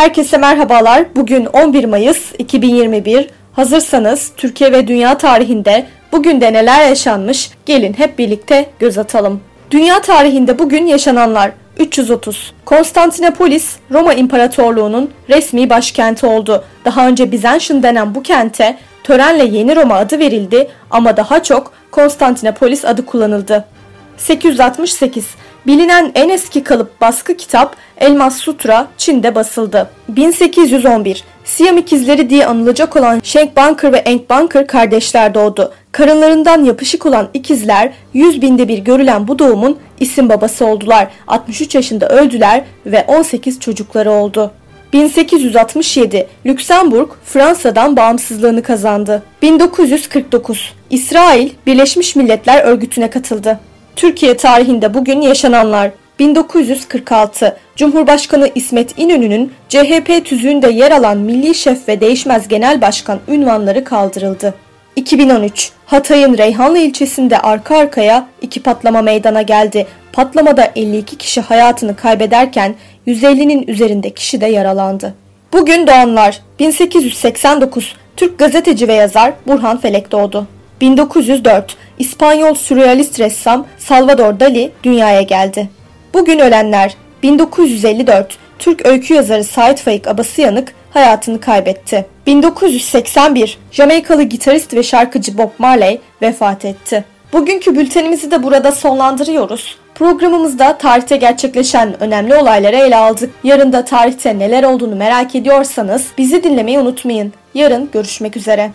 Herkese merhabalar. Bugün 11 Mayıs 2021. Hazırsanız Türkiye ve dünya tarihinde bugün de neler yaşanmış? Gelin hep birlikte göz atalım. Dünya tarihinde bugün yaşananlar 330. Konstantinopolis Roma İmparatorluğu'nun resmi başkenti oldu. Daha önce Byzantium denen bu kente törenle Yeni Roma adı verildi ama daha çok Konstantinopolis adı kullanıldı. 868 Bilinen en eski kalıp baskı kitap Elmas Sutra Çin'de basıldı. 1811 Siyam ikizleri diye anılacak olan Schenk Bunker ve Enk Bunker kardeşler doğdu. Karınlarından yapışık olan ikizler 100 binde bir görülen bu doğumun isim babası oldular. 63 yaşında öldüler ve 18 çocukları oldu. 1867 Lüksemburg Fransa'dan bağımsızlığını kazandı. 1949 İsrail Birleşmiş Milletler Örgütü'ne katıldı. Türkiye tarihinde bugün yaşananlar 1946 Cumhurbaşkanı İsmet İnönü'nün CHP tüzüğünde yer alan Milli Şef ve Değişmez Genel Başkan ünvanları kaldırıldı. 2013 Hatay'ın Reyhanlı ilçesinde arka arkaya iki patlama meydana geldi. Patlamada 52 kişi hayatını kaybederken 150'nin üzerinde kişi de yaralandı. Bugün doğanlar 1889 Türk gazeteci ve yazar Burhan Felek doğdu. 1904 İspanyol sürrealist ressam Salvador Dali dünyaya geldi. Bugün ölenler 1954 Türk öykü yazarı Sait Faik Abasıyanık hayatını kaybetti. 1981 Jamaikalı gitarist ve şarkıcı Bob Marley vefat etti. Bugünkü bültenimizi de burada sonlandırıyoruz. Programımızda tarihte gerçekleşen önemli olayları ele aldık. Yarın da tarihte neler olduğunu merak ediyorsanız bizi dinlemeyi unutmayın. Yarın görüşmek üzere.